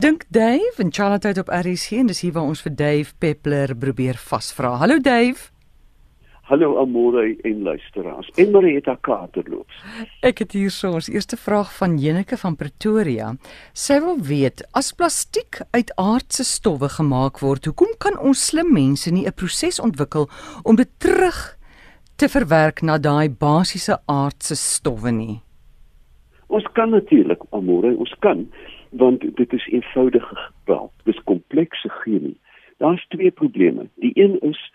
Dink Dave en Charlotte uit op RC en dis hier waar ons vir Dave Peppler probeer vasvra. Hallo Dave. Hallo Amore en luisteraars. En Marieta Katerloops. Ek het hier so ons eerste vraag van Jeneke van Pretoria. Sy wil weet, as plastiek uit aardse stowwe gemaak word, hoekom kan ons slim mense nie 'n proses ontwikkel om dit terug te verwerk na daai basiese aardse stowwe nie? Ons kan natuurlik, Amore, ons kan, want dit is eenvoudige gebruik. Dit is komplekse chemie. Daar's twee probleme. Die een is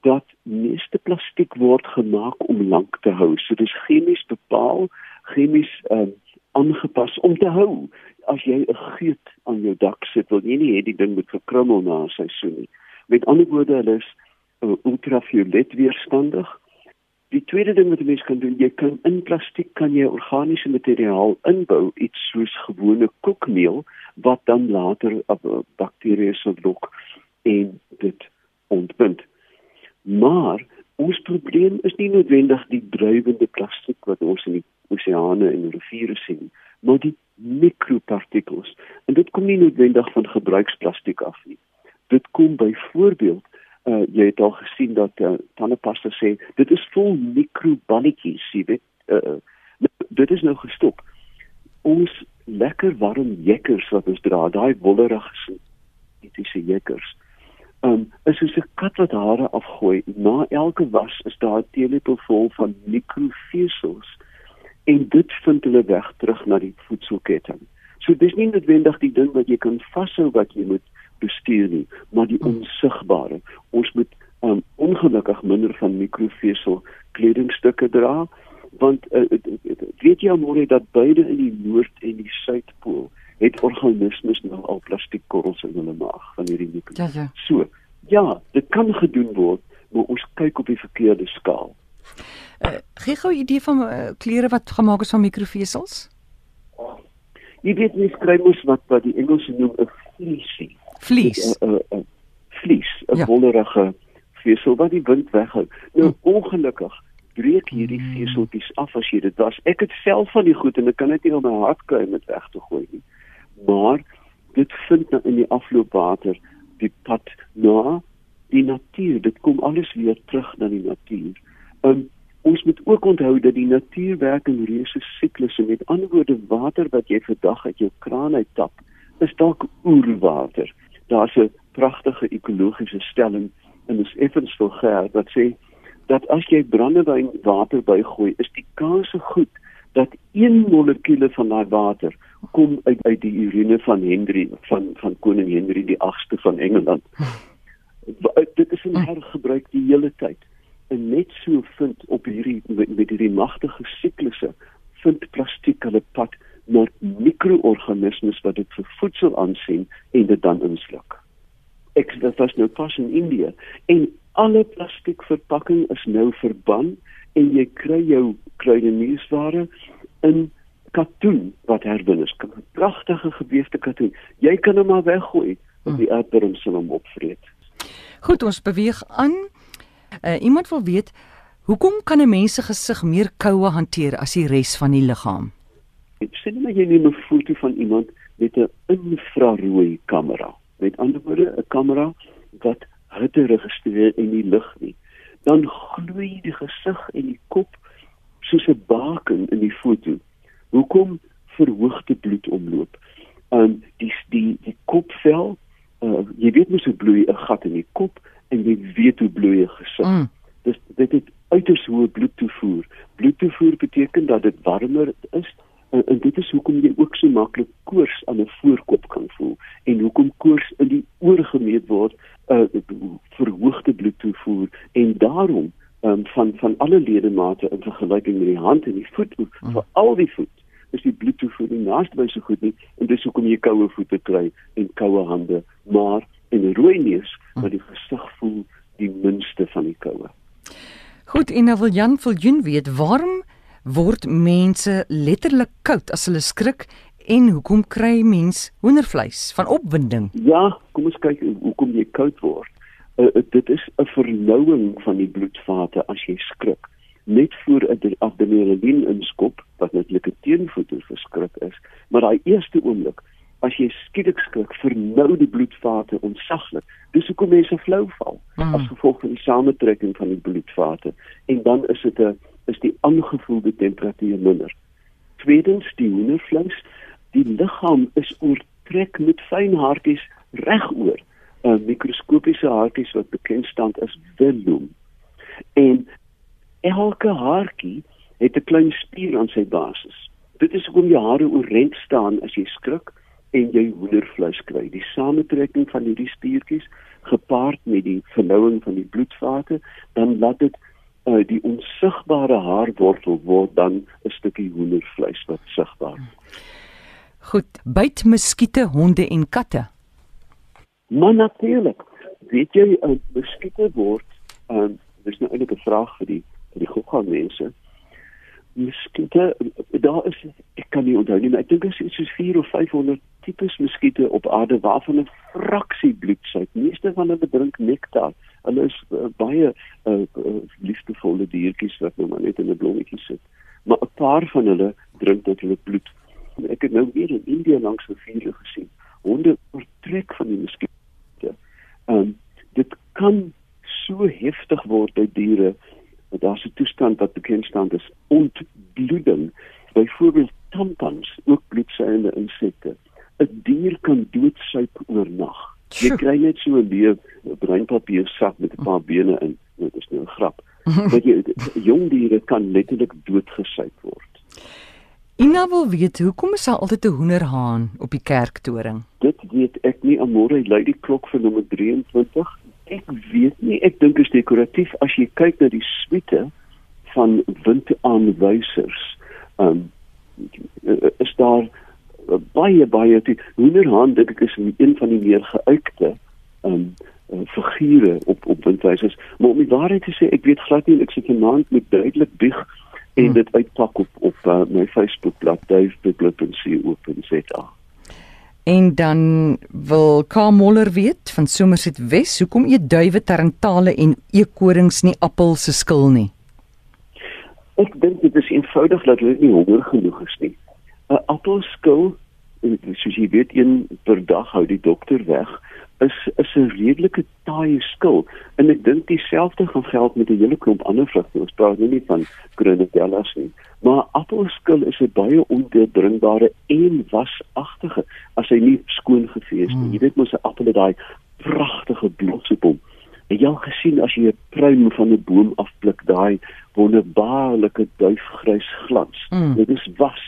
dat meeste plastiek word gemaak om lank te hou. So dis chemies bepaal, chemies ehm um, aangepas om te hou. As jy 'n geet aan jou dak sit, wil jy nie hê die ding moet verkrummel na 'n seisoen nie. Met ander woorde, hulle is uh, ultraviolet weerstandig. Die tweede ding wat 'n mens kan doen, jy kan in plastiek kan jy organiese materiaal inbou, iets soos gewone koekmeel wat dan later uh, bakterieë sal lok en dit ontbind. Maar ons probleem is nie noodwendig die dryfende plastiek wat ons in die oseane en riviere sien, maar die mikropartikels. En dit kom nie noodwendig van gebruiksplastiek af nie. Dit kom byvoorbeeld uh jy het al gesien dat uh, tandepasta sê dit is vol mikroballetjies, jy weet. Uh, dit is nou gestop. Ons lekker warm jekkers wat ons dra, daai wollerige sintetiese jekkers. Um is soos 'n kat wat hare afgooi. Na elke was is daar 'n teelepel vol van mikrofesels en dit vind hulle weg terug na die voedselketting. So dis nie noodwendig die ding wat jy kan vashou wat jy moet bestuur nie, maar die hmm. onsigbare. Ons moet um, ongelukkig minder van mikrofesel kledingstukke dra want uh, weet jy almoere dat beide in die noord en die suidpool het organismes nou al plastiekkorrels in hulle maag van hierdie mikro. Ja ja. So, ja, dit kan gedoen word, maar ons kyk op die verkeerde skaal. Uh, gee gou 'n idee van uh, klere wat gemaak is van mikrofesels? Jy weet nie skryf mos wat wat die Engelse noem 'n fleecy vlies 'n 'n ja. wollerige vesel wat die wind weghou. Nou hm. ongelukkig breek hierdie hmm. veseltjies af as jy dit was. Ek het self van die goed en ek kan dit nie op my hart kry om dit weg te gooi nie. Maar dit vind nou in die afloopwater die pad na die natuur. Dit kom alles weer terug na die natuur. Um, ons moet ook onthou dat die natuur werk in reuse siklusse. Met ander woorde, water wat jy vir dag uit jou kraan uittap, is dalk oerwater daar's 'n pragtige ekologiese stelling in ons effens vulgêr wat sê dat as jy brandewyn water bygooi, is die kans so goed dat 1 molekuule van daai water kom uit uit die urine van Henry van van koning Henry die 8ste van Engeland. Dit is 'n hergebruik die hele tyd. En net so vind op hierdie met hierdie magtige siklusse vind plastiek hulle pad na mikroorganismes wat dit vir voedsel aansien en dit dan insluk. Ek dit was nou pas in Indië en alle plastiekverpakking is nou verban en jy kry jou kruideniersware in katoen wat herwin is. 'n Pragtige gewefte katoen. Jy kan hom maar weggooi want die aardbodem sal hom opvreet. Goed, ons beweeg aan. Uh, iemand wil weet hoekom kan 'n mens se gesig meer koue hanteer as die res van die liggaam? sien maar jy neem 'n foto van iemand met 'n infrarooi kamera. Met ander woorde, 'n kamera wat hitte registreer en nie lig nie. Dan gloei die gesig en die kop soos 'n baken in die foto. Hoekom verhoogde bloedomloop? Um die die die kopvel, uh, jy weet mos hoe bloei 'n gat in die kop en jy weet hoe bloei 'n gesig. Mm. Dis dit het uiters hoë bloedtoevoer. Bloedtoevoer beteken dat dit warmer is En, en dit is hoekom jy ook so maklik koors aan 'n voorkop kan voel en hoekom koors in die oor gemeet word uh verhoogde bloedtoevoer en daarom um, van van alle ledemate in vergelyking met die hand en die voet hmm. vir al die voet is die bloedtoevoer nie naaste by so goed nie en dis hoekom jy koue voete kry en koue hande maar in 'n rooi neus wat die gesig voel die minste van die koue Goed en nou wil Jan Viljoen weet waarom word mense letterlik koud as hulle skrik en hoekom kry mens hoendervleis van opwinding? Ja, kom ons kyk hoekom jy koud word. Uh, dit is 'n vernouing van die bloedvate as jy skrik. Net voor 'n adrenalien inskop wat natuurlik 'n teenvoeter vir skrik is, maar daai eerste oomblik as jy skielik skrik, vernou die bloedvate ontsaglik. Dis hoekom mense flou val mm. as gevolg van die samentrekking van die bloedvate en dan is dit 'n is die aangevoelde temperatuur minder. Tweedens die hoendervleis, die liggaam is oortrek met fyn haartjies regoor. 'n Mikroskopiese haartjies wat bekend staan as velum. En elke haartjie het 'n klein spier aan sy basis. Dit is hoekom jou hare oorent staan as jy skrik en jy hoendervleis kry. Die samentrekking van hierdie spiertjies gepaard met die vernouing van die bloedvate, dan laat dit uh, die onsigbare haarwortel word dan 'n stukkie hoendervleis wat sigbaar. Goed, byt muskiete, honde en katte. Maar natuurlik, weet jy 'n uh, muskiete word, um, dis nou eintlik 'n vraag vir die vir die gogga mense muskiete daar is kan nie onthou nie maar ek dink dit is soos 4 of 500 tipes muskiete op aarde waarvan 'n fraksie bloedsuik meeste van hulle drink nektar. Hulle is uh, baie uh, uh, liefdevolle diertjies wat nou maar net in 'n blommetjie sit. Maar 'n paar van hulle drink dit hulle bloed. Ek het nou weer in Indië langs riviere gesien honde oortrek van die muskiete. Um, dit kan so heftig word by diere daar's 'n toestand wat bekend staan as ontbloeding. Byvoorbeeld tampons, ook bloedsuigende insekte. 'n Dier kan doodsuip oornag. Jy kry net so 'n leeu breinpapier sak met 'n paar bene in. Dit is nou 'n grap. Want jy jong diere kan letterlik doodgesuip word. Ina wil weet hoekom is daar altyd 'n hoenderhaan op die kerktoring? Dit weet ek nie. Amore lui die klok vir nommer 23 ek weet nie, ek dink is dekoratief as jy kyk na die suite van windaanwysers. Um, is daar baie baie die hoenderhaan dink ek is een van die meer geuite ehm um, figure op op windwysers. Maar om die waarheid te sê, ek weet glad nie ek sit vanaand met duidelik bieg en hmm. dit uitpak op op uh, my Facebook bladsy duif.co.za. En dan wil Kamoller weet van Somerset Wes, hoekom eet duwe tarantale en eekorings nie appel se skil nie? Ek dink dit is eenvoudig dat hulle nie honger genoeg is nie. 'n Appelskil, soos jy weet, een per dag hou die dokter weg, is is 'n redelike taaie skil. En ek dink dieselfde gaan geld met 'n hele klomp ander vrugte. Ons praat nie van granadellas nie. Maar appelskil is 'n baie ondeurdringbare en wasagtige as hy nie skoon gevee is nie. Hmm. Jy weet mos 'n appel het daai pragtige bloedsepom. Het jy al gesien as jy 'n pruim van 'n boom afpluk, daai wonderbaarlike duifgrys glans. Hmm. Dit is was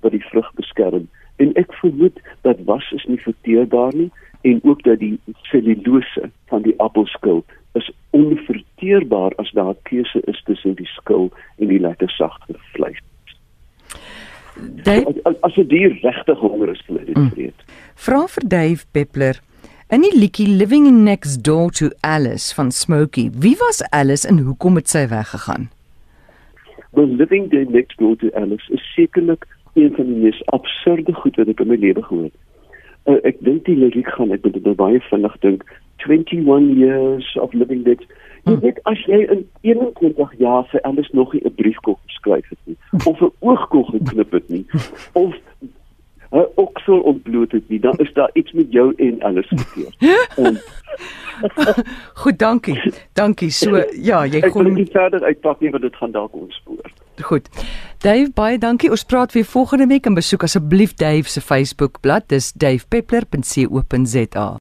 wat die vrug beskerm. En ek vermoed dat was is nie verteerbaar nie en ook dat die cellulose van die appelskil is onverteerbaar as daar keuse is tussen die skil en die lekker sagte vleis. Dave, as, jy die regte honger is vir dit mm. vreet. Vra vir Dave Peppler in die liedjie Living Next Door to Alice van Smokey. Wie was Alice en hoekom het sy weggegaan? Well, Living Next Door to Alice is sekerlik een van die mees absurde goed wat ek in my lewe gehoor het. Uh, ek dink die liriek gaan ek moet dit nou baie vinnig dink 21 years of living dead. Jy hmm. weet as jy in 21 jaar vir alles nog 'n briefkop geskryf het nie of 'n oogkol geknip het nie of 'n oksel ontbloot het nie, dan is daar iets met jou en alles verkeerd. Goed, dankie. Dankie. So ja, jy kon nie verder uitpak nie want dit gaan dalk ontspoor. Goed. Dave, baie dankie. Ons praat weer volgende week en besoek asseblief Dave se Facebook bladsy. Dis davepeppler.co.za.